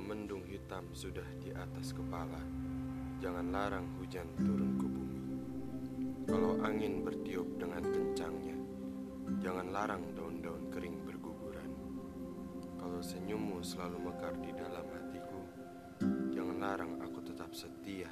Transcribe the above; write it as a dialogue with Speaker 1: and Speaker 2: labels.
Speaker 1: Mendung hitam sudah di atas kepala, jangan larang hujan turun ke bumi. Kalau angin bertiup dengan kencangnya, jangan larang daun-daun kering berguguran. Kalau senyummu selalu mekar di dalam hatiku, jangan larang aku tetap setia.